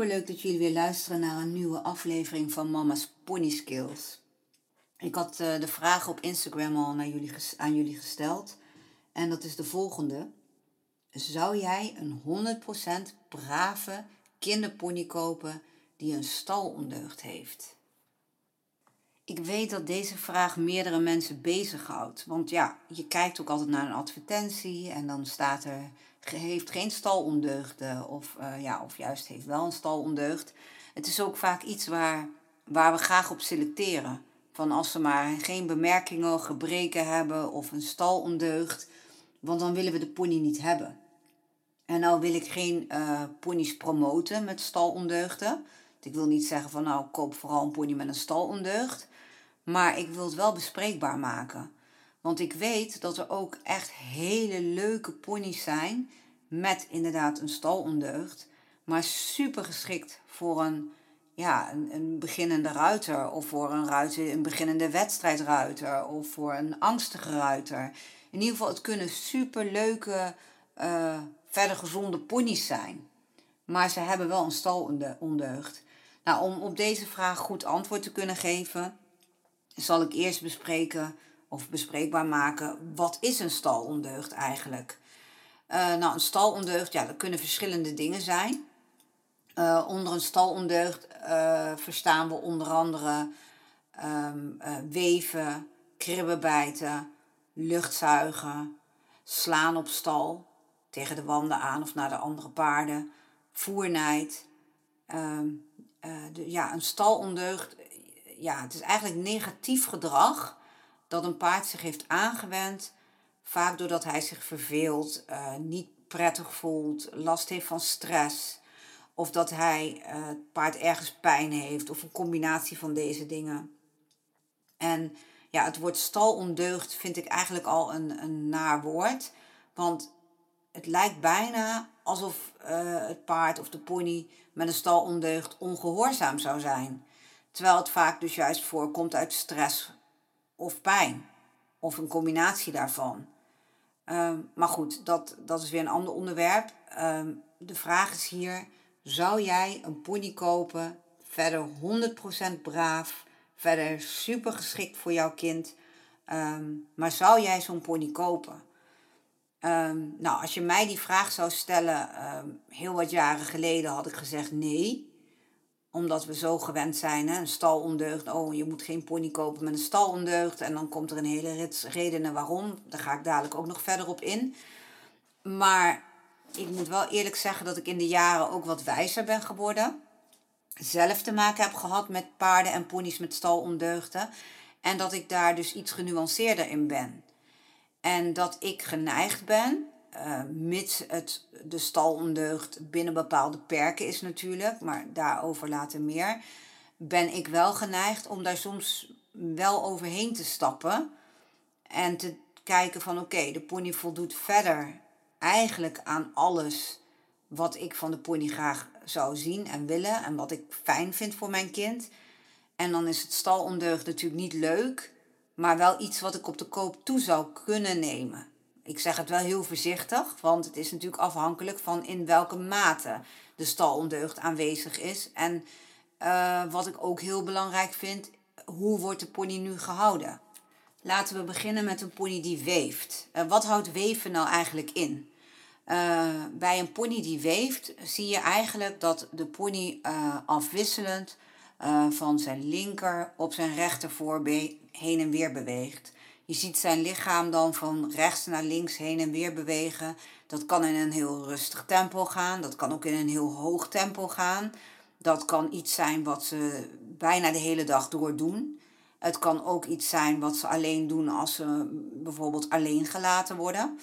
superleuk dat jullie weer luisteren naar een nieuwe aflevering van Mama's Pony Skills. Ik had uh, de vraag op Instagram al naar jullie, aan jullie gesteld. En dat is de volgende. Zou jij een 100% brave kinderpony kopen die een stalondeugd heeft? Ik weet dat deze vraag meerdere mensen bezighoudt. Want ja, je kijkt ook altijd naar een advertentie en dan staat er heeft geen stalondeugden of, uh, ja, of juist heeft wel een stalondeugd. Het is ook vaak iets waar, waar we graag op selecteren. Van als ze maar geen bemerkingen, gebreken hebben of een stalondeugd, want dan willen we de pony niet hebben. En nou wil ik geen uh, ponies promoten met stalondeugden. Ik wil niet zeggen van nou koop vooral een pony met een stalondeugd. Maar ik wil het wel bespreekbaar maken. Want ik weet dat er ook echt hele leuke ponies zijn met inderdaad een stalondeugd. Maar super geschikt voor een, ja, een, beginnende ruiter. Of voor een, ruiter, een beginnende wedstrijdruiter. Of voor een angstige ruiter. In ieder geval, het kunnen super leuke, uh, verder gezonde ponies zijn. Maar ze hebben wel een stalondeugd. Nou, om op deze vraag goed antwoord te kunnen geven, zal ik eerst bespreken of bespreekbaar maken, wat is een stalondeugd eigenlijk? Uh, nou, een stalondeugd, ja, dat kunnen verschillende dingen zijn. Uh, onder een stalondeugd uh, verstaan we onder andere um, weven, kribben bijten, luchtzuigen, slaan op stal, tegen de wanden aan of naar de andere paarden, voernijd. Um, de, ja, een stalondeugd, ja, het is eigenlijk negatief gedrag dat een paard zich heeft aangewend, vaak doordat hij zich verveelt, uh, niet prettig voelt, last heeft van stress, of dat hij uh, het paard ergens pijn heeft, of een combinatie van deze dingen. En ja, het woord stalondeugd vind ik eigenlijk al een, een naar woord, want het lijkt bijna alsof uh, het paard of de pony met een stalondeugd ongehoorzaam zou zijn. Terwijl het vaak dus juist voorkomt uit stress of pijn. Of een combinatie daarvan. Um, maar goed, dat, dat is weer een ander onderwerp. Um, de vraag is hier: zou jij een pony kopen? Verder 100% braaf. Verder super geschikt voor jouw kind. Um, maar zou jij zo'n pony kopen? nou, als je mij die vraag zou stellen, heel wat jaren geleden had ik gezegd nee omdat we zo gewend zijn, hè, een stalondeugd. Oh, je moet geen pony kopen met een stalondeugd. En dan komt er een hele rits redenen waarom. Daar ga ik dadelijk ook nog verder op in. Maar ik moet wel eerlijk zeggen dat ik in de jaren ook wat wijzer ben geworden. Zelf te maken heb gehad met paarden en ponies met stalondeugden. En dat ik daar dus iets genuanceerder in ben. En dat ik geneigd ben uh, mits het de stalondeugd binnen bepaalde perken is natuurlijk, maar daarover later meer, ben ik wel geneigd om daar soms wel overheen te stappen en te kijken van oké, de pony voldoet verder eigenlijk aan alles wat ik van de pony graag zou zien en willen en wat ik fijn vind voor mijn kind. En dan is het stalondeugd natuurlijk niet leuk, maar wel iets wat ik op de koop toe zou kunnen nemen ik zeg het wel heel voorzichtig, want het is natuurlijk afhankelijk van in welke mate de stalondeugd aanwezig is. En uh, wat ik ook heel belangrijk vind, hoe wordt de pony nu gehouden? Laten we beginnen met een pony die weeft. Uh, wat houdt weven nou eigenlijk in? Uh, bij een pony die weeft zie je eigenlijk dat de pony afwisselend van zijn linker op zijn rechter voorbeen heen en weer beweegt. Je ziet zijn lichaam dan van rechts naar links heen en weer bewegen. Dat kan in een heel rustig tempo gaan. Dat kan ook in een heel hoog tempo gaan. Dat kan iets zijn wat ze bijna de hele dag door doen. Het kan ook iets zijn wat ze alleen doen als ze bijvoorbeeld alleen gelaten worden.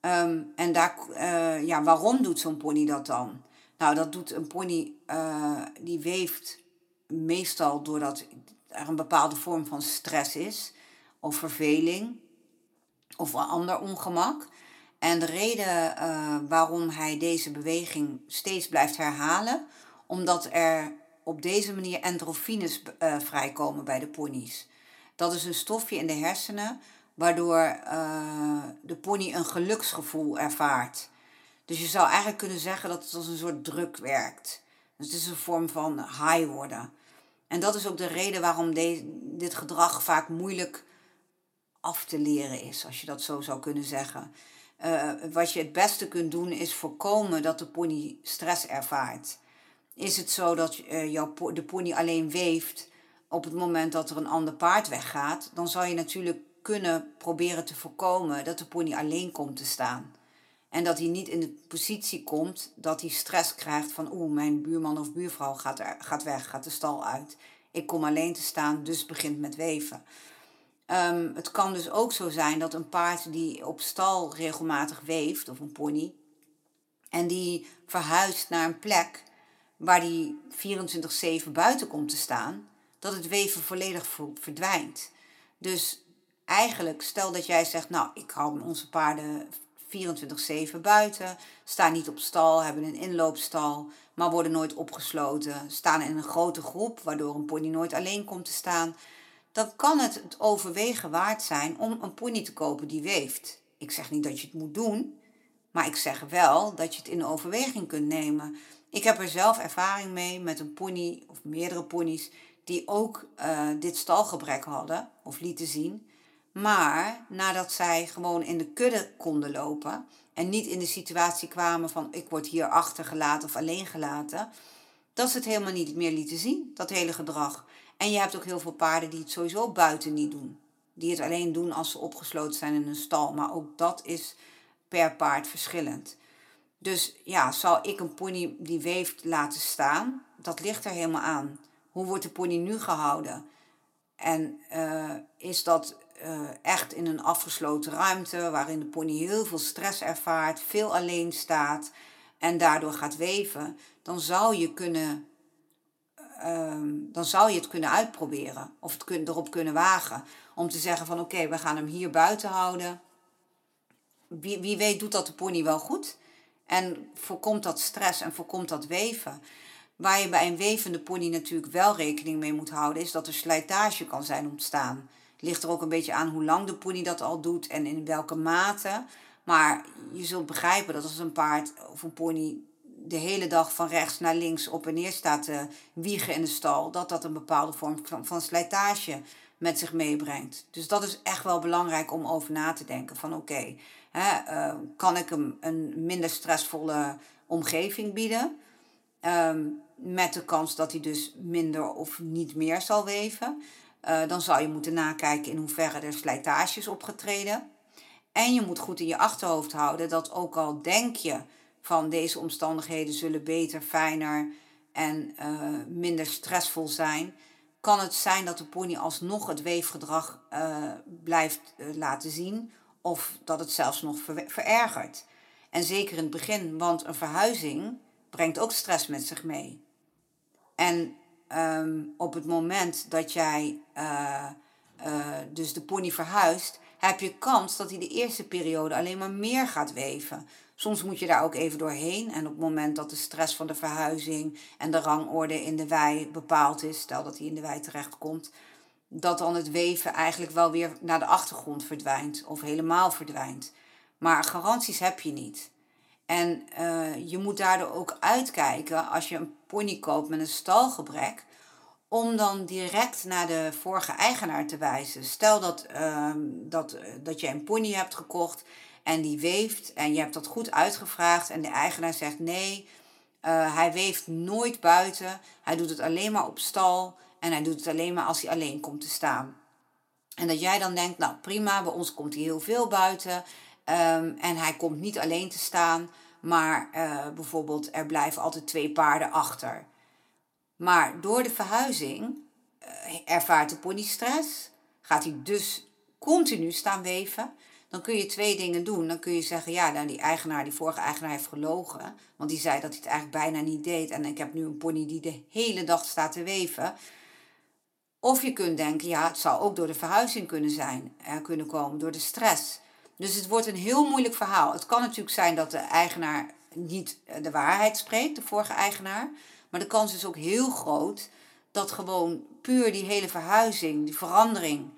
Ehm, en daar, uh, ja, waarom doet zo'n pony dat dan? Nou, dat doet een pony, uh, die weeft meestal doordat er een bepaalde vorm van stress is, of verveling, of een ander ongemak. En de reden uh, waarom hij deze beweging steeds blijft herhalen, omdat er op deze manier endorfines uh, vrijkomen bij de ponies. Dat is een stofje in de hersenen waardoor uh, de pony een geluksgevoel ervaart. Dus je zou eigenlijk kunnen zeggen dat het als een soort druk werkt. Dus het is een vorm van high worden. En dat is ook de reden waarom dit gedrag vaak moeilijk af te leren is, als je dat zo zou kunnen zeggen. Uh, wat je het beste kunt doen is voorkomen dat de pony stress ervaart. Is het zo dat uh, jouw, de pony alleen weeft op het moment dat er een ander paard weggaat, dan zou je natuurlijk kunnen proberen te voorkomen dat de pony alleen komt te staan. En dat hij niet in de positie komt dat hij stress krijgt van oeh, mijn buurman of buurvrouw gaat, er, gaat weg, gaat de stal uit. Ik kom alleen te staan, dus begint met weven. Um, het kan dus ook zo zijn dat een paard die op stal regelmatig weeft, of een pony, en die verhuist naar een plek waar die 24-7 buiten komt te staan, dat het weven volledig verdwijnt. Dus eigenlijk, stel dat jij zegt, nou, ik hou onze paarden 24-7 buiten, staan niet op stal, hebben een inloopstal, maar worden nooit opgesloten, staan in een grote groep, waardoor een pony nooit alleen komt te staan, dan kan het het overwegen waard zijn om een pony te kopen die weeft. Ik zeg niet dat je het moet doen, maar ik zeg wel dat je het in overweging kunt nemen. Ik heb er zelf ervaring mee met een pony of meerdere ponies die ook uh, dit stalgebrek hadden of lieten zien. Maar nadat zij gewoon in de kudde konden lopen en niet in de situatie kwamen van ik word hier achtergelaten of alleen gelaten, dat ze het helemaal niet meer lieten zien, dat hele gedrag. En je hebt ook heel veel paarden die het sowieso buiten niet doen. Die het alleen doen als ze opgesloten zijn in een stal. Maar ook dat is per paard verschillend. Dus ja, zal ik een pony die weeft laten staan? Dat ligt er helemaal aan. Hoe wordt de pony nu gehouden? En uh, is dat uh, echt in een afgesloten ruimte waarin de pony heel veel stress ervaart, veel alleen staat en daardoor gaat weven, dan zou je kunnen. Uh, dan zou je het kunnen uitproberen of het kun, erop kunnen wagen. Om te zeggen van oké, we gaan hem hier buiten houden. Wie, wie weet doet dat de pony wel goed. En voorkomt dat stress en voorkomt dat weven. Waar je bij een wevende pony natuurlijk wel rekening mee moet houden, is dat er slijtage kan zijn ontstaan. Ligt er ook een beetje aan hoe lang de pony dat al doet en in welke mate. Maar je zult begrijpen dat als een paard of een pony de hele dag van rechts naar links op en neer staat te wiegen in de stal, dat dat een bepaalde vorm van, van slijtage met zich meebrengt. Dus dat is echt wel belangrijk om over na te denken. Van oké, uh, kan ik hem een minder stressvolle omgeving bieden? Um, met de kans dat hij dus minder of niet meer zal weven. Uh, dan zou je moeten nakijken in hoeverre er slijtage is opgetreden. En je moet goed in je achterhoofd houden dat ook al denk je van deze omstandigheden zullen beter, fijner en uh, minder stressvol zijn, kan het zijn dat de pony alsnog het weefgedrag uh, blijft laten zien of dat het zelfs nog ver verergert. En zeker in het begin, want een verhuizing brengt ook stress met zich mee. En um, op het moment dat jij dus de pony verhuist, heb je kans dat hij de eerste periode alleen maar meer gaat weven. Soms moet je daar ook even doorheen. En op het moment dat de stress van de verhuizing en de rangorde in de wei bepaald is, stel dat hij in de wei terechtkomt, dat dan het weven eigenlijk wel weer naar de achtergrond verdwijnt of helemaal verdwijnt. Maar garanties heb je niet. En uh, je moet daardoor ook uitkijken als je een pony koopt met een stalgebrek, om dan direct naar de vorige eigenaar te wijzen. Stel dat, uh, dat, dat je een pony hebt gekocht en die weeft en je hebt dat goed uitgevraagd en de eigenaar zegt nee, uh, hij weeft nooit buiten, hij doet het alleen maar op stal en hij doet het alleen maar als hij alleen komt te staan. En dat jij dan denkt, nou prima, bij ons komt hij heel veel buiten. Ehm, en hij komt niet alleen te staan, maar uh, bijvoorbeeld er blijven altijd twee paarden achter. Maar door de verhuizing uh, ervaart de pony stress, gaat hij dus continu staan weven. Dan kun je twee dingen doen. Dan kun je zeggen, ja, nou, die eigenaar, die vorige eigenaar heeft gelogen. Want die zei dat hij het eigenlijk bijna niet deed. En ik heb nu een pony die de hele dag staat te weven. Of je kunt denken, ja, het zou ook door de verhuizing kunnen zijn, er kunnen komen, door de stress. Dus het wordt een heel moeilijk verhaal. Het kan natuurlijk zijn dat de eigenaar niet eh, de waarheid spreekt, de vorige eigenaar. Maar de kans is ook heel groot dat gewoon puur die hele verhuizing, die verandering,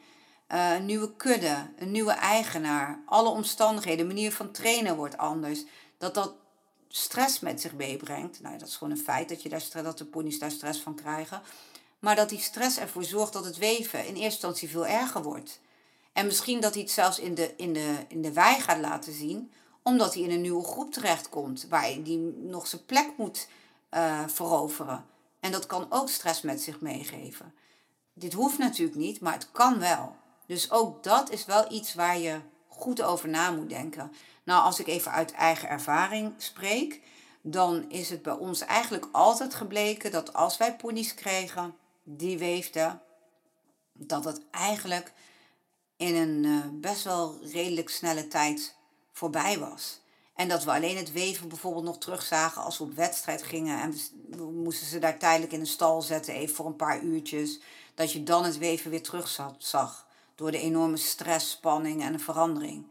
uh, een nieuwe kudde, een nieuwe eigenaar, alle omstandigheden, de manier van trainen wordt anders. Dat dat stress met zich meebrengt. Nou, dat is gewoon een feit dat, je daar, dat de ponies daar stress van krijgen. Maar dat die stress ervoor zorgt dat het weven in eerste instantie veel erger wordt. En misschien dat hij het zelfs in de, in de, in de wei gaat laten zien, omdat hij in een nieuwe groep terechtkomt, waar hij nog zijn plek moet uh, veroveren. En dat kan ook stress met zich meegeven. Dit hoeft natuurlijk niet, maar het kan wel. Dus ook dat is wel iets waar je goed over na moet denken. Nou, als ik even uit eigen ervaring spreek, dan is het bij ons eigenlijk altijd gebleken dat als wij ponies kregen die weefden, dat het eigenlijk in een uh, best wel redelijk snelle tijd voorbij was. En dat we alleen het weven bijvoorbeeld nog terugzagen als we op wedstrijd gingen. En we moesten ze daar tijdelijk in een stal zetten, even voor een paar uurtjes. Dat je dan het weven weer terug zag. Door de enorme stress, spanning en de verandering.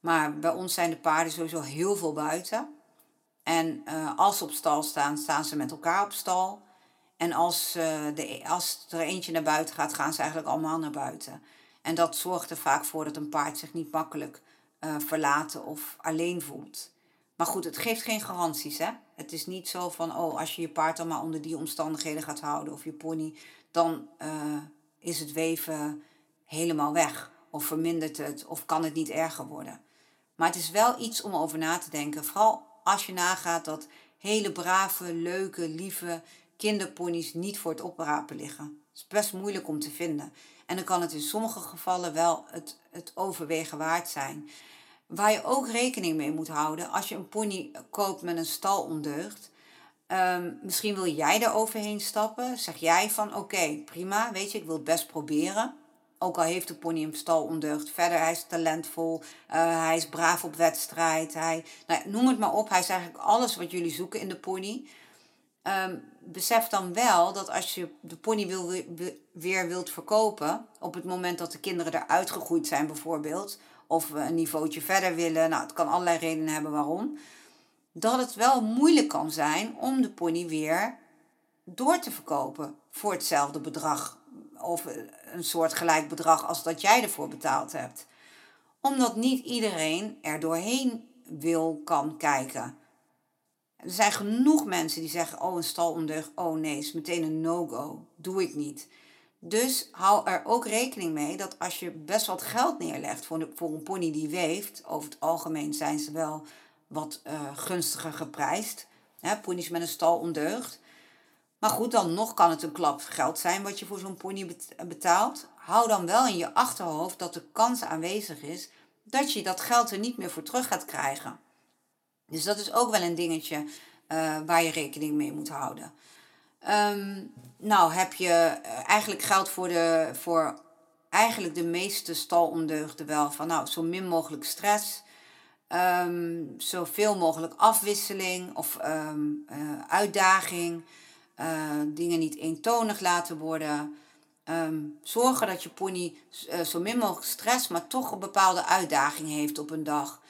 Maar bij ons zijn de paarden sowieso heel veel buiten. En uh, als ze op stal staan, staan ze met elkaar op stal. En als, uh, de, als er eentje naar buiten gaat, gaan ze eigenlijk allemaal naar buiten. En dat zorgt er vaak voor dat een paard zich niet makkelijk uh, verlaten of alleen voelt. Maar goed, het geeft geen garanties. Hè? Het is niet zo van, oh, als je je paard dan maar onder die omstandigheden gaat houden of je pony, dan uh, is het weven helemaal weg. Of vermindert het, of kan het niet erger worden. Maar het is wel iets om over na te denken. Vooral als je nagaat dat hele brave, leuke, lieve kinderponies niet voor het oprapen liggen. Het is best moeilijk om te vinden. En dan kan het in sommige gevallen wel het, het overwegen waard zijn. Waar je ook rekening mee moet houden als je een pony koopt met een stalondeugd. Um, misschien wil jij er overheen stappen. Zeg jij van oké, prima, weet je, ik wil het best proberen. Ook al heeft de pony een stalondeugd. Verder, hij is talentvol. Uh, hij is braaf op wedstrijd. Hij, nou, noem het maar op. Hij is eigenlijk alles wat jullie zoeken in de pony. Um, besef dan wel dat als je de pony weer wilt verkopen, op het moment dat de kinderen eruit gegroeid zijn bijvoorbeeld, of we een niveautje verder willen, nou het kan allerlei redenen hebben waarom, dat het wel moeilijk kan zijn om de pony weer door te verkopen voor hetzelfde bedrag of een soort gelijk bedrag als dat jij ervoor betaald hebt. Omdat niet iedereen er doorheen wil, kan kijken. Er zijn genoeg mensen die zeggen: Oh, een stalondeugd, oh nee, is meteen een no-go. Doe ik niet. Dus hou er ook rekening mee dat als je best wat geld neerlegt voor, voor een pony die weeft, over het algemeen zijn ze wel wat uh, gunstiger geprijsd. Hè, ponies met een stalondeugd. Maar goed, dan nog kan het een klap geld zijn wat je voor zo'n pony betaalt. Hou dan wel in je achterhoofd dat de kans aanwezig is dat je dat geld er niet meer voor terug gaat krijgen. Dus dat is ook wel een dingetje uh, waar je rekening mee moet houden. Um, nou, heb je uh, eigenlijk geldt voor, de, voor eigenlijk de meeste stalondeugden wel van nou, zo min mogelijk stress. Um, zoveel mogelijk afwisseling of um, uh, uitdaging. dingen niet eentonig laten worden. Um, zorgen dat je pony zo min mogelijk stress, maar toch een bepaalde uitdaging heeft op een dag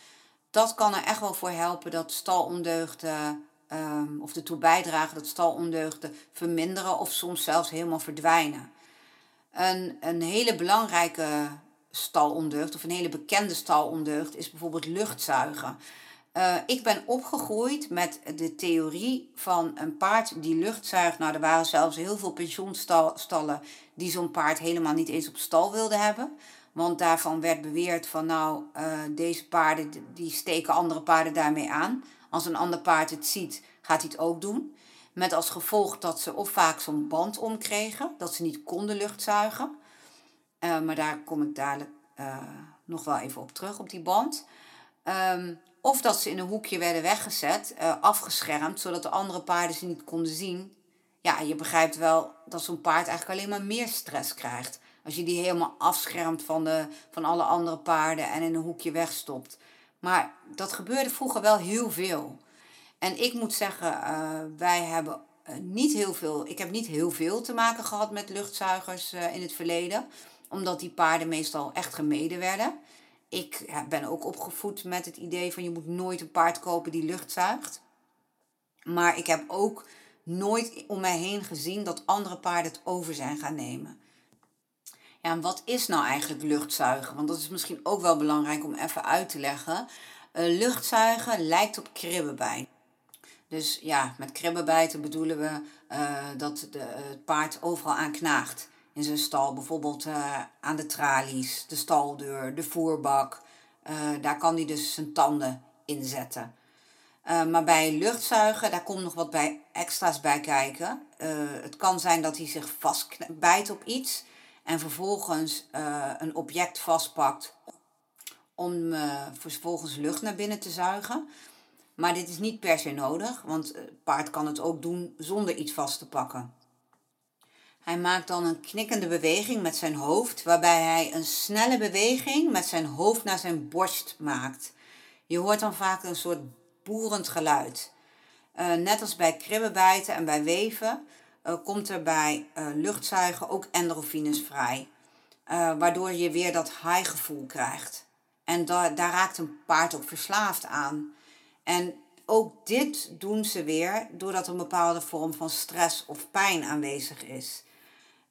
dat kan er echt wel voor helpen dat stalondeugden, um, of ertoe bijdragen dat stalondeugden verminderen of soms zelfs helemaal verdwijnen. Een, een hele belangrijke stalondeugd of een hele bekende stalondeugd is bijvoorbeeld luchtzuigen. Uh, ik ben opgegroeid met de theorie van een paard die luchtzuigt. Nou, er waren zelfs heel veel pensioenstallen die zo'n paard helemaal niet eens op stal wilden hebben. Want daarvan werd beweerd van nou, uh, deze paarden die steken andere paarden daarmee aan. Als een ander paard het ziet, gaat hij het ook doen. Met als gevolg dat ze of vaak zo'n band omkregen, dat ze niet konden luchtzuigen. Uh, maar daar kom ik dadelijk uh, nog wel even op terug, op die band. Um, of dat ze in een hoekje werden weggezet, afgeschermd, zodat de andere paarden ze niet konden zien. Ja, je begrijpt wel dat zo'n paard eigenlijk alleen maar meer stress krijgt. Als je die helemaal afschermt van, de, van alle andere paarden en in een hoekje wegstopt. Maar dat gebeurde vroeger wel heel veel. En ik moet zeggen, uh, wij hebben niet heel veel, ik heb niet heel veel te maken gehad met luchtzuigers uh, in het verleden. Omdat die paarden meestal echt gemeden werden ik ben ook opgevoed met het idee van je moet nooit een paard kopen die lucht zuigt. Maar ik heb ook nooit om mij heen gezien dat andere paarden het over zijn gaan nemen. En wat is nou eigenlijk luchtzuigen? Want dat is misschien ook wel belangrijk om even uit te leggen. Uh, luchtzuigen lijkt op kribbenbijten. Dus ja, met kribbenbijten bedoelen we uh, dat de, het paard overal aan knaagt in zijn stal. Bijvoorbeeld uh, aan de tralies, de staldeur, de voerbak. Daar kan hij dus zijn tanden in zetten. Maar bij luchtzuigen, daar komt nog wat bij extra's bij kijken. het kan zijn dat hij zich vastbijt op iets en vervolgens een object vastpakt om vervolgens lucht naar binnen te zuigen. Maar dit is niet per se nodig, want het paard kan het ook doen zonder iets vast te pakken. Hij maakt dan een knikkende beweging met zijn hoofd, waarbij hij een snelle beweging met zijn hoofd naar zijn borst maakt. Je hoort dan vaak een soort boerend geluid. Net als bij kribbenbijten en bij weven uh, komt er bij uh, luchtzuigen ook endorfines vrij. waardoor je weer dat high gevoel krijgt. En da daar raakt een paard ook verslaafd aan. En ook dit doen ze weer doordat een bepaalde vorm van stress of pijn aanwezig is.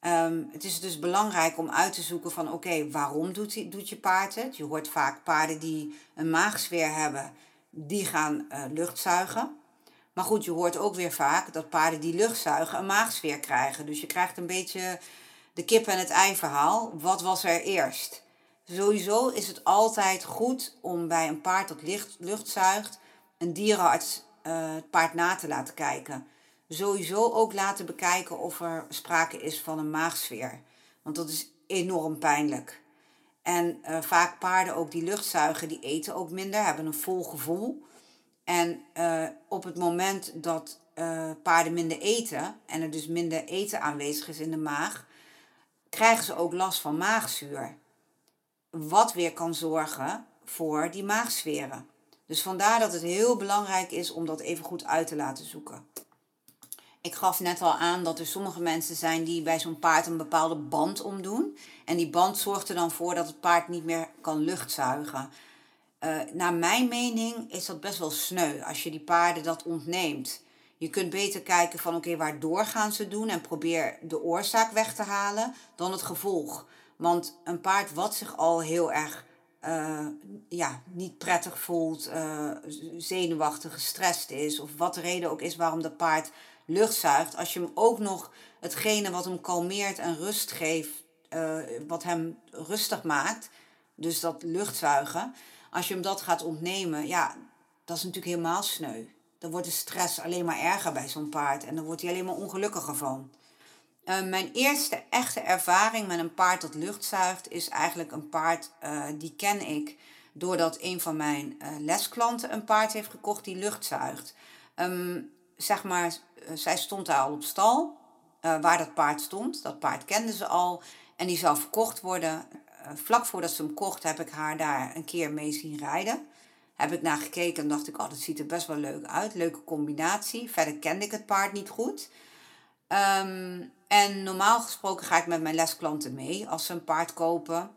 Um, het is dus belangrijk om uit te zoeken van oké, waarom doet, die, doet je paard het? Je hoort vaak paarden die een maagsfeer hebben, die gaan uh. Maar goed, je hoort ook weer vaak dat paarden die lucht zuigen een maagsfeer krijgen. Dus je krijgt een beetje de kip en het ei verhaal. Wat was er eerst? Sowieso is het altijd goed om bij een paard dat licht, lucht zuigt, een dierenarts uh, het paard na te laten kijken sowieso ook laten bekijken of er sprake is van een maagsfeer. Want dat is enorm pijnlijk. En uh, vaak paarden ook die luchtzuigen, die eten ook minder, hebben een vol gevoel. En uh, op het moment dat uh, paarden minder eten en er dus minder eten aanwezig is in de maag, krijgen ze ook last van maagzuur. Wat weer kan zorgen voor die maagsferen. Dus vandaar dat het heel belangrijk is om dat even goed uit te laten zoeken. Ik gaf net al aan dat er sommige mensen zijn die bij zo'n paard een bepaalde band omdoen. En die band zorgt er dan voor dat het paard niet meer kan luchtzuigen. Uh, naar mijn mening is dat best wel sneu als je die paarden dat ontneemt. Je kunt beter kijken van oké, waardoor gaan ze doen en probeer de oorzaak weg te halen dan het gevolg. Want een paard wat zich al heel erg uh, ja, niet prettig voelt, uh, zenuwachtig, gestrest is, of wat de reden ook is waarom dat paard lucht zuigt, als je hem ook nog hetgene wat hem kalmeert en rust geeft, wat hem rustig maakt, dus dat luchtzuigen, als je hem dat gaat ontnemen, ja, dat is natuurlijk helemaal sneu. Dan wordt de stress alleen maar erger bij zo'n paard en dan wordt hij alleen maar ongelukkiger van. Uh, mijn eerste echte ervaring met een paard dat lucht zuigt is eigenlijk een paard uh, die ken ik doordat een van mijn uh, lesklanten een paard heeft gekocht die lucht zuigt. Um, zeg maar, eh, zij stond daar al op stal, waar dat paard stond. Dat paard kende ze al en die zou verkocht worden. Uh, vlak voordat ze hem kocht heb ik haar daar een keer mee zien rijden. Heb ik naar gekeken en dacht ik, oh, dat ziet er best wel leuk uit. Leuke combinatie. Verder kende ik het paard niet goed. Um, en normaal gesproken ga ik met mijn lesklanten mee als ze een paard kopen.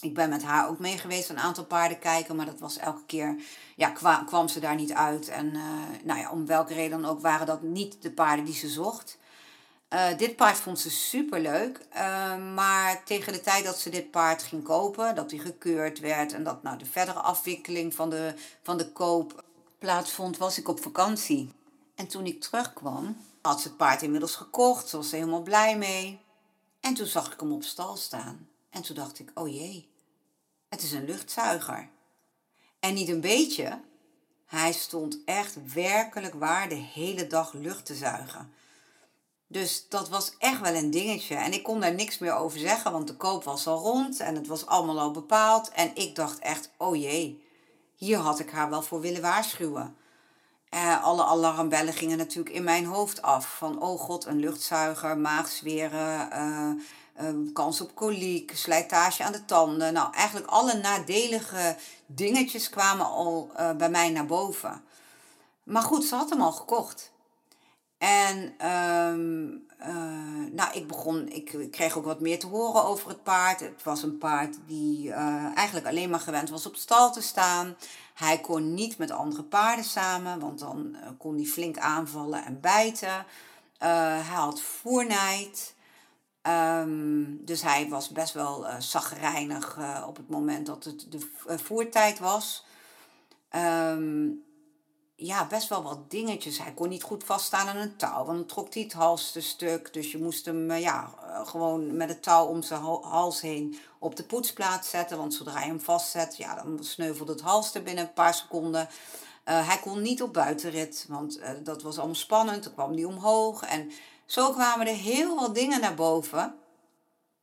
Ik ben met haar ook mee geweest, een aantal paarden kijken, maar dat was elke keer, ja, kwam, ze daar niet uit. En uh, nou ja, om welke reden dan ook waren dat niet de paarden die ze zocht. Uh, dit paard vond ze super leuk, uh, maar tegen de tijd dat ze dit paard ging kopen, dat hij gekeurd werd en dat nou, de verdere afwikkeling van de, van de koop plaatsvond, was ik op vakantie. En toen ik terugkwam, had ze het paard inmiddels gekocht, ze was er helemaal blij mee. En toen zag ik hem op stal staan. En toen dacht ik, oh jee, het is een luchtzuiger. En niet een beetje. Hij stond echt werkelijk waar de hele dag lucht te zuigen. Dus dat was echt wel een dingetje. En ik kon daar niks meer over zeggen, want de koop was al rond en het was allemaal al bepaald. En ik dacht echt, oh jee, hier had ik haar wel voor willen waarschuwen. Uh, alle alarmbellen gingen natuurlijk in mijn hoofd af. Van, oh god, een luchtzuiger, maagzweren, uh, uh, kans op koliek, slijtage aan de tanden. Nou, eigenlijk alle nadelige dingetjes kwamen al bij mij naar boven. Maar goed, ze had hem al gekocht. En ehm, uh, nou, ik begon, ik kreeg ook wat meer te horen over het paard. Het was een paard die uh, eigenlijk alleen maar gewend was op stal te staan. Hij kon niet met andere paarden samen, want dan uh, kon hij flink aanvallen en bijten. hij had voernijd. Um, dus hij was best wel uh, zagrijnig op het moment dat het de voertijd was. Um, ja, best wel wat dingetjes. Hij kon niet goed vaststaan aan een touw, want dan trok hij het halste stuk. Dus je moest hem uh, ja, uh, gewoon met het touw om zijn hals heen op de poetsplaats zetten. Want zodra je hem vastzet, ja, dan sneuvelde het halster binnen een paar seconden. Uh, hij kon niet op buitenrit, want dat was allemaal spannend. Toen kwam hij omhoog. En zo kwamen er heel wat dingen naar boven.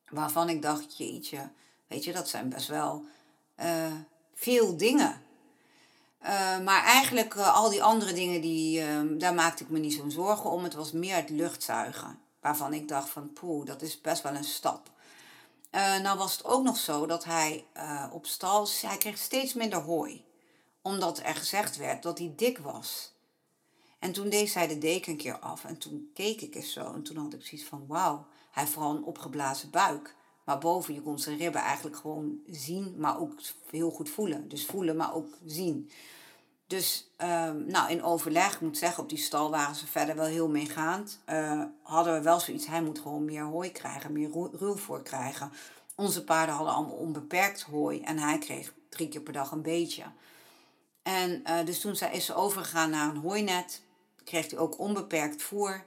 Waarvan ik dacht, jeetje, weet je, dat zijn best wel veel dingen. Uh, maar eigenlijk uh, al die andere dingen, die, uh, daar maakte ik me niet zo'n zorgen om. Het was meer het luchtzuigen. Waarvan ik dacht van poeh, dat is best wel een stap. nou was het ook nog zo dat hij op stal, hij kreeg steeds minder hooi. Omdat er gezegd werd dat hij dik was. En toen deed zij de deken een keer af. En toen keek ik eens zo. En toen had ik zoiets van wauw, hij heeft vooral een opgeblazen buik. Maar boven, je kon zijn ribben eigenlijk gewoon zien, maar ook heel goed voelen. Dus voelen, maar ook zien. Dus um, nou, in overleg, ik moet zeggen, op die stal waren ze verder wel heel meegaand. Uh, hadden we wel zoiets, hij moet gewoon meer hooi krijgen, meer ruw voor krijgen. Onze paarden hadden allemaal onbeperkt hooi en hij kreeg drie keer per dag een beetje. En uh, dus toen is ze overgegaan naar een hooinet, kreeg hij ook onbeperkt voer.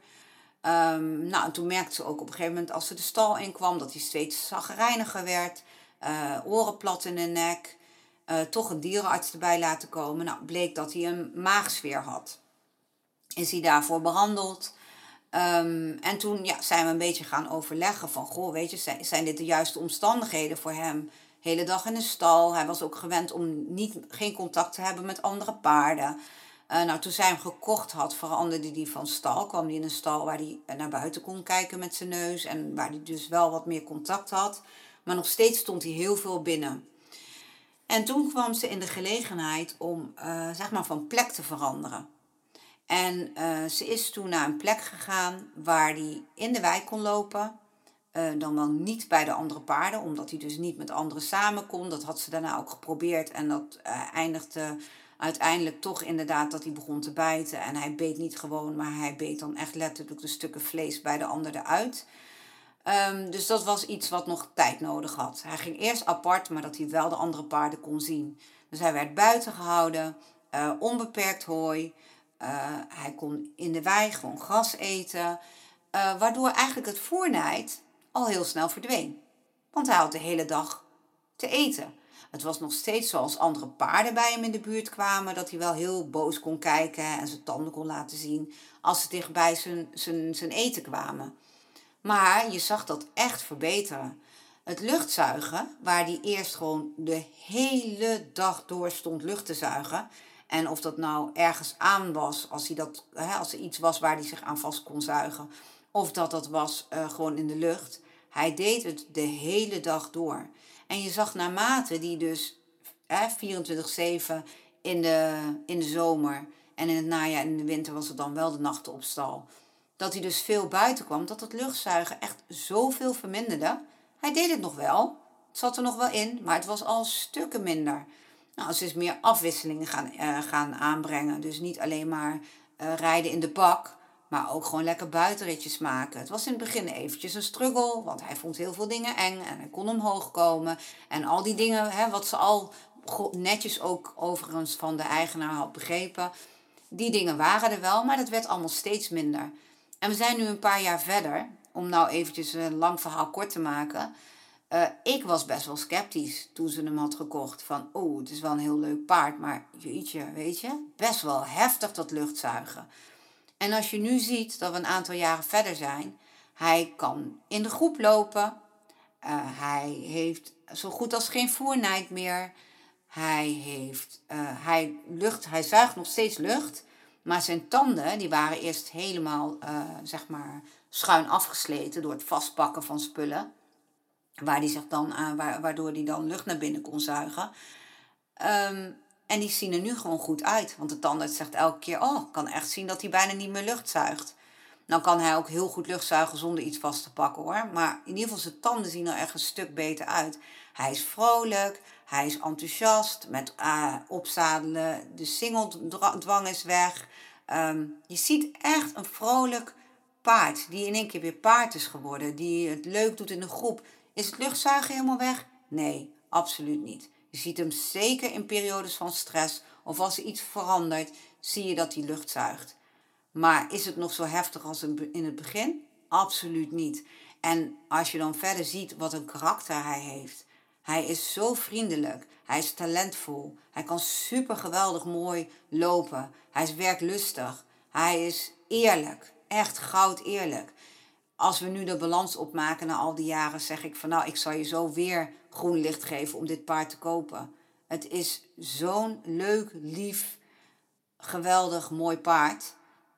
Um, nou, toen merkte ze ook op een gegeven moment als ze de stal inkwam dat hij steeds zagrijniger werd. Uh, oren plat in de nek. Uh, toch een dierenarts erbij laten komen. Nou, bleek dat hij een maagsfeer had. Is hij daarvoor behandeld? Um, en toen ja, zijn we een beetje gaan overleggen van, goh, weet je, zijn, zijn dit de juiste omstandigheden voor hem? Hele dag in de stal. Hij was ook gewend om niet, geen contact te hebben met andere paarden. Uh, nou, toen zij hem gekocht had, veranderde hij van stal. Kwam hij in een stal waar hij naar buiten kon kijken met zijn neus. En waar hij dus wel wat meer contact had. Maar nog steeds stond hij heel veel binnen. En toen kwam ze in de gelegenheid om uh, zeg maar van plek te veranderen. En ze is toen naar een plek gegaan waar hij in de wijk kon lopen. Dan wel niet bij de andere paarden, omdat hij dus niet met anderen samen kon. Dat had ze daarna ook geprobeerd en dat eindigde uiteindelijk toch inderdaad dat hij begon te bijten. En hij beet niet gewoon, maar hij beet dan echt letterlijk de stukken vlees bij de ander eruit. Um, dus dat was iets wat nog tijd nodig had. Hij ging eerst apart, maar dat hij wel de andere paarden kon zien. Dus hij werd buiten gehouden, uh, onbeperkt hooi. Uh, hij kon in de wei gewoon gras eten. Uh, waardoor eigenlijk het voernijd al heel snel verdween. Want hij had de hele dag te eten. Het was nog steeds zoals andere paarden bij hem in de buurt kwamen, dat hij wel heel boos kon kijken en zijn tanden kon laten zien als ze dichtbij zijn, zijn, zijn eten kwamen. Maar je zag dat echt verbeteren. Het luchtzuigen, waar hij eerst gewoon de hele dag door stond lucht te zuigen. En of dat nou ergens aan was, als, hij dat, hè, als er iets was waar hij zich aan vast kon zuigen. Of dat dat was uh, gewoon in de lucht. Hij deed het de hele dag door. En je zag naarmate die dus 24-7 in de, in de zomer en in het najaar en in de winter was het dan wel de nachten op stal. Dat hij dus veel buiten kwam, dat het luchtzuigen echt zoveel verminderde. Hij deed het nog wel, het zat er nog wel in, maar het was al stukken minder. Nou, ze is meer afwisselingen gaan, uh, gaan aanbrengen. Dus niet alleen maar uh, rijden in de bak, maar ook gewoon lekker buitenritjes maken. Het was in het begin eventjes een struggle, want hij vond heel veel dingen eng en hij kon omhoog komen. En al die dingen, hè, wat ze al netjes ook overigens van de eigenaar had begrepen, die dingen waren er wel, maar dat werd allemaal steeds minder. En we zijn nu een paar jaar verder, om nou eventjes een lang verhaal kort te maken. Uh, ik was best wel sceptisch toen ze hem had gekocht. Van, oh, het is wel een heel leuk paard, maar jeetje, weet je, best wel heftig dat luchtzuigen. En als je nu ziet dat we een aantal jaren verder zijn, hij kan in de groep lopen, uh, hij heeft zo goed als geen voernijd meer, hij, heeft, uh, hij, lucht, hij zuigt nog steeds lucht, maar zijn tanden die waren eerst helemaal uh, zeg maar schuin afgesleten door het vastpakken van spullen. Waar die zich dan, waardoor hij dan lucht naar binnen kon zuigen. Um, en die zien er nu gewoon goed uit. Want de tandarts zegt elke keer: Oh, ik kan echt zien dat hij bijna niet meer lucht zuigt. Dan kan hij ook heel goed lucht zuigen zonder iets vast te pakken hoor. Maar in ieder geval, zijn tanden zien er echt een stuk beter uit. Hij is vrolijk, hij is enthousiast met uh, opzadelen. De singeldwang is weg. Um, je ziet echt een vrolijk paard die in één keer weer paard is geworden. Die het leuk doet in de groep. Is het luchtzuigen helemaal weg? Nee, absoluut niet. Je ziet hem zeker in periodes van stress of als er iets verandert, zie je dat hij lucht zuigt. Maar is het nog zo heftig als in het begin? Absoluut niet. En als je dan verder ziet wat een karakter hij heeft. Hij is zo vriendelijk. Hij is talentvol. Hij kan super geweldig mooi lopen. Hij is werklustig. Hij is eerlijk. Echt goud eerlijk. Als we nu de balans opmaken na al die jaren, zeg ik van nou, ik zal je zo weer groen licht geven om dit paard te kopen. Het is zo'n leuk, lief, geweldig, mooi paard.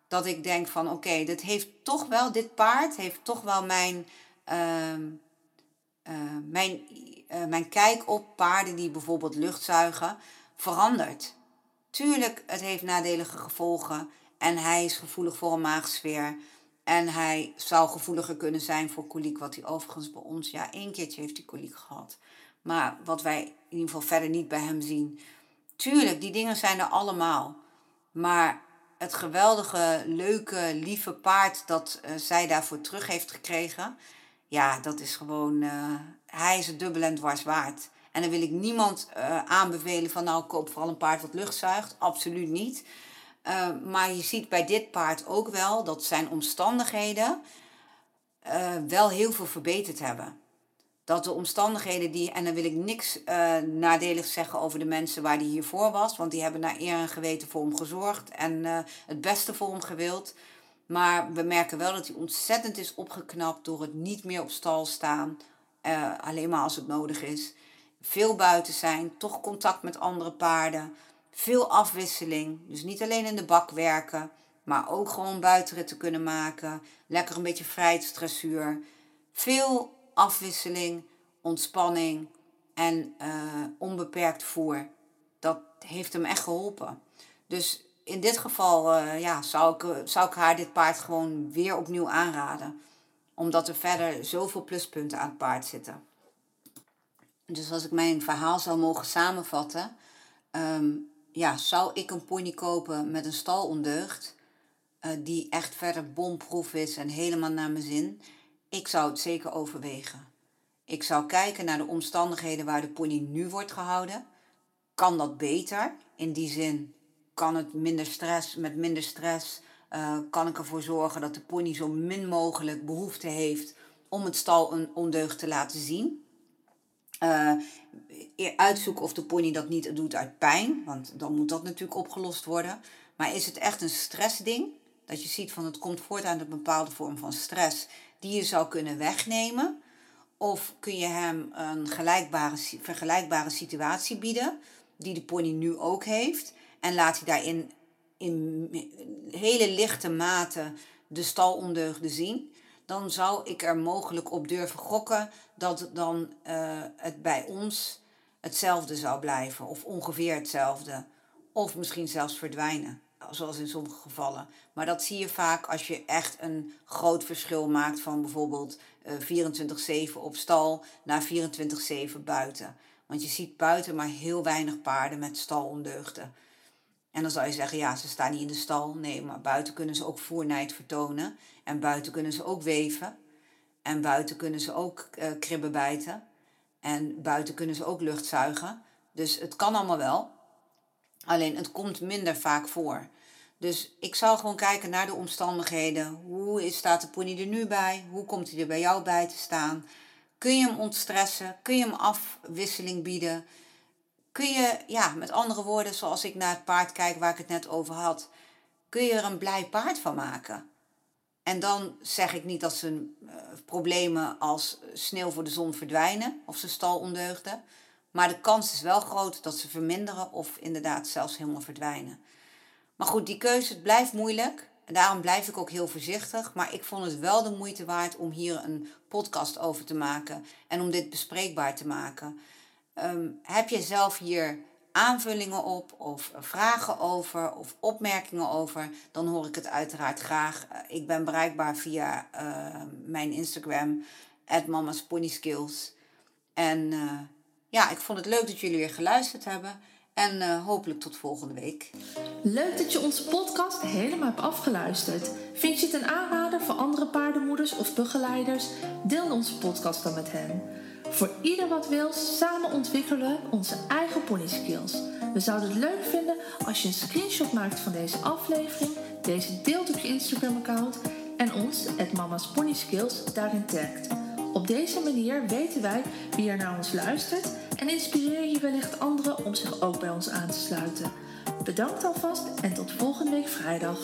Dat ik denk van oké, okay, dit heeft toch wel, dit paard heeft toch wel mijn, uh, uh, mijn, uh, mijn kijk op paarden die bijvoorbeeld luchtzuigen veranderd. Tuurlijk, het heeft nadelige gevolgen en hij is gevoelig voor een maagsfeer. En hij zou gevoeliger kunnen zijn voor koliek, wat hij overigens bij ons, ja, één keertje heeft hij koliek gehad. Maar wat wij in ieder geval verder niet bij hem zien. Tuurlijk, die dingen zijn er allemaal. Maar het geweldige, leuke, lieve paard dat uh, zij daarvoor terug heeft gekregen, ja, dat is gewoon, uh, hij is het dubbel en dwars waard. En dan wil ik niemand uh, aanbevelen van nou koop vooral een paard wat lucht zuigt. Absoluut niet. Uh, maar je ziet bij dit paard ook wel dat zijn omstandigheden uh, wel heel veel verbeterd hebben. Dat de omstandigheden die, en dan wil ik niks uh, nadeligs zeggen over de mensen waar die hiervoor was, want die hebben naar eer en geweten voor hem gezorgd en het beste voor hem gewild. Maar we merken wel dat hij ontzettend is opgeknapt door het niet meer op stal staan, alleen maar als het nodig is. Veel buiten zijn, toch contact met andere paarden veel afwisseling. Dus niet alleen in de bak werken, maar ook gewoon buitenritten kunnen maken. Lekker een beetje vrijheidsstressuur. Veel afwisseling, ontspanning en uh, onbeperkt voer. Dat heeft hem echt geholpen. Dus in dit geval uh, ja, zou, ik, zou ik haar dit paard gewoon weer opnieuw aanraden. Omdat er verder zoveel pluspunten aan het paard zitten. Dus als ik mijn verhaal zou mogen samenvatten. Um, ja, zou ik een pony kopen met een stalondeugd, uh, die echt verder bomproef is en helemaal naar mijn zin? Ik zou het zeker overwegen. Ik zou kijken naar de omstandigheden waar de pony nu wordt gehouden. Kan dat beter? In die zin, kan het minder stress, met minder stress, uh, kan ik ervoor zorgen dat de pony zo min mogelijk behoefte heeft om het stal een ondeugd te laten zien. Uh, uitzoeken of de pony dat niet doet uit pijn, want dan moet dat natuurlijk opgelost worden. Maar is het echt een stressding? Dat je ziet van het komt voort uit een bepaalde vorm van stress die je zou kunnen wegnemen. Of kun je hem een gelijkbare, vergelijkbare situatie bieden, die de pony nu ook heeft. En laat hij daarin in hele lichte mate de stalondeugden zien dan zou ik er mogelijk op durven gokken dat dan uh, het bij ons hetzelfde zou blijven, of ongeveer hetzelfde, of misschien zelfs verdwijnen, zoals in sommige gevallen. Maar dat zie je vaak als je echt een groot verschil maakt van bijvoorbeeld uh, 24-7 op stal naar 24-7 buiten. Want je ziet buiten maar heel weinig paarden met stalondeugden. En dan zou je zeggen, ja, ze staan niet in de stal. Nee, maar buiten kunnen ze ook voernijd vertonen. En buiten kunnen ze ook weven. En buiten kunnen ze ook uh, kribben bijten. En buiten kunnen ze ook lucht zuigen. Dus het kan allemaal wel. Alleen het komt minder vaak voor. Dus ik zou gewoon kijken naar de omstandigheden. Hoe staat de pony er nu bij? Hoe komt hij er bij jou bij te staan? Kun je hem ontstressen? Kun je hem afwisseling bieden? Kun je, ja, met andere woorden, zoals ik naar het paard kijk waar ik het net over had, kun je er een blij paard van maken. En dan zeg ik niet dat ze uh, problemen als sneeuw voor de zon verdwijnen of ze stalondeugden. Maar de kans is wel groot dat ze verminderen of inderdaad zelfs helemaal verdwijnen. Maar goed, die keuze blijft moeilijk. En daarom blijf ik ook heel voorzichtig. Maar ik vond het wel de moeite waard om hier een podcast over te maken. En om dit bespreekbaar te maken. Ehm, heb je zelf hier aanvullingen op of vragen over of opmerkingen over, dan hoor ik het uiteraard graag. Eh, ik ben bereikbaar via uh, mijn Instagram, @mamasponyskills. En uh, ja, ik vond het leuk dat jullie weer geluisterd hebben. En hopelijk tot volgende week. Leuk dat je onze podcast helemaal hebt afgeluisterd. Vind je het een aanrader voor andere paardenmoeders of begeleiders? Deel onze podcast dan met hen. Voor ieder wat wil, samen ontwikkelen onze eigen pony skills. We zouden het leuk vinden als je een screenshot maakt van deze aflevering, deze deelt op je Instagram-account en ons, het Mama's Pony Skills, daarin tagt. Op deze manier weten wij wie er naar ons luistert en inspireer je wellicht anderen om zich ook bij ons aan te sluiten. Bedankt alvast en tot volgende week vrijdag.